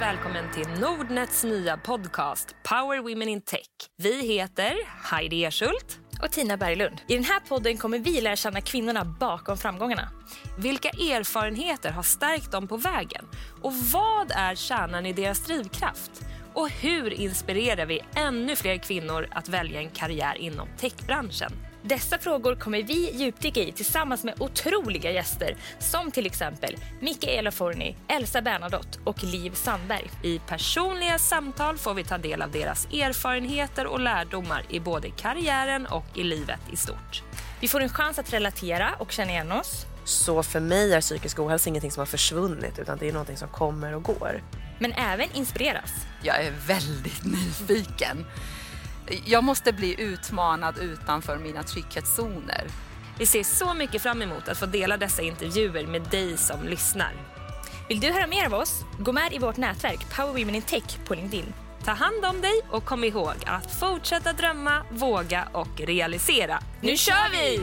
välkommen till Nordnets nya podcast Power Women in Tech. Vi heter Heidi Erschult och Tina Berglund. I den här podden kommer vi lära känna kvinnorna bakom framgångarna. Vilka erfarenheter har stärkt dem på vägen? Och vad är kärnan i deras drivkraft? Och hur inspirerar vi ännu fler kvinnor att välja en karriär inom techbranschen? Dessa frågor kommer vi djupdyka i tillsammans med otroliga gäster som till exempel Mikaela Forni, Elsa Bernadotte och Liv Sandberg. I personliga samtal får vi ta del av deras erfarenheter och lärdomar i både karriären och i livet i stort. Vi får en chans att relatera och känna igen oss. Så för mig är psykisk ohälsa ingenting som har försvunnit utan det är någonting som kommer och går. Men även inspireras. Jag är väldigt nyfiken. Jag måste bli utmanad utanför mina trygghetszoner. Vi ser så mycket fram emot att få dela dessa intervjuer med dig som lyssnar. Vill du höra mer av oss? Gå med i vårt nätverk Power Women in Tech på LinkedIn. Ta hand om dig och kom ihåg att fortsätta drömma, våga och realisera. Nu kör vi!